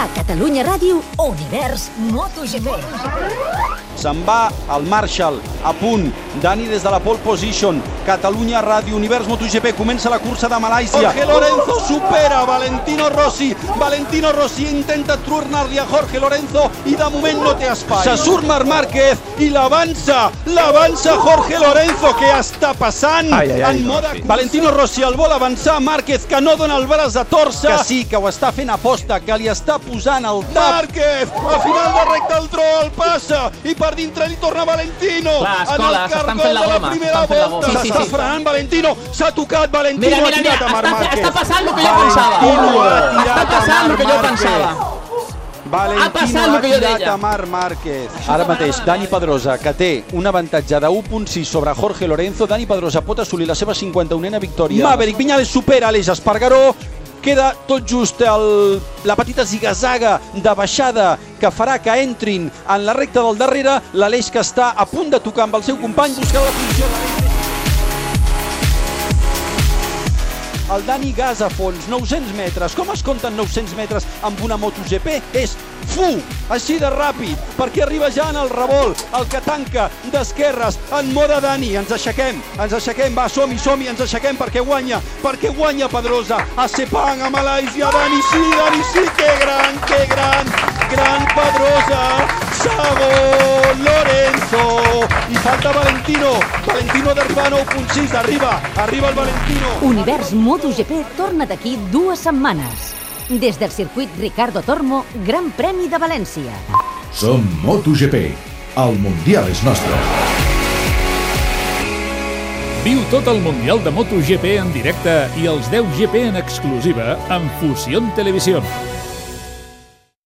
A Catalunya Ràdio, Univers MotoGP. Se'n va el Marshall, a punt. Dani des de la pole position. Catalunya Ràdio, Univers MotoGP. Comença la cursa de Malàisia. Jorge Lorenzo supera Valentino Rossi. Valentino Rossi intenta tornar-li a Jorge Lorenzo i de moment no té espai. Se surt Marc Márquez i l'avança. L'avança Jorge Lorenzo. Què està passant? Ai, ai, ai, en sí. Valentino Rossi el vol avançar. Márquez que no dona el braç a torça. Que sí, que ho està fent aposta, que li està posant el tap. Márquez, a final de recta el tro el passa i per dintre li torna Valentino. Clar, en el cargol la de la goma, primera la volta. goma. Sí, sí, S'està sí. frenant Valentino, s'ha tocat Valentino, Mira, mira, ha tirat mira, a Marc està, Márquez. està passant el que jo pensava. Està passant el que jo pensava. Valentino Ha passat el ha que jo tirat deia. a Marc Márquez. Ara mateix, Dani Pedrosa, que té un avantatge de 1.6 sobre Jorge Lorenzo, Dani Pedrosa pot assolir la seva 51a victòria. Maverick Viñales supera Aleix Espargaró, queda tot just el, la petita zigazaga de baixada que farà que entrin en la recta del darrere. l'Aleix que està a punt de tocar amb el seu company buscant la posició de El Dani Gas a fons, 900 metres. Com es compten 900 metres amb una MotoGP? És fu, així de ràpid, perquè arriba ja en el revolt, el que tanca d'esquerres, en moda Dani. Ens aixequem, ens aixequem, va, som-hi, som-hi, ens aixequem perquè guanya, perquè guanya Pedrosa. A Sepang, a Malàisia, Dani sí, Dani sí, que gran, que gran, gran Pedrosa. Segon, Valentino. Valentino d'Arpa 9.6, arriba, arriba el Valentino. Univers MotoGP torna d'aquí dues setmanes. Des del circuit Ricardo Tormo, Gran Premi de València. Som MotoGP. El Mundial és nostre. Viu tot el Mundial de MotoGP en directe i els 10 GP en exclusiva amb Fusión Televisión.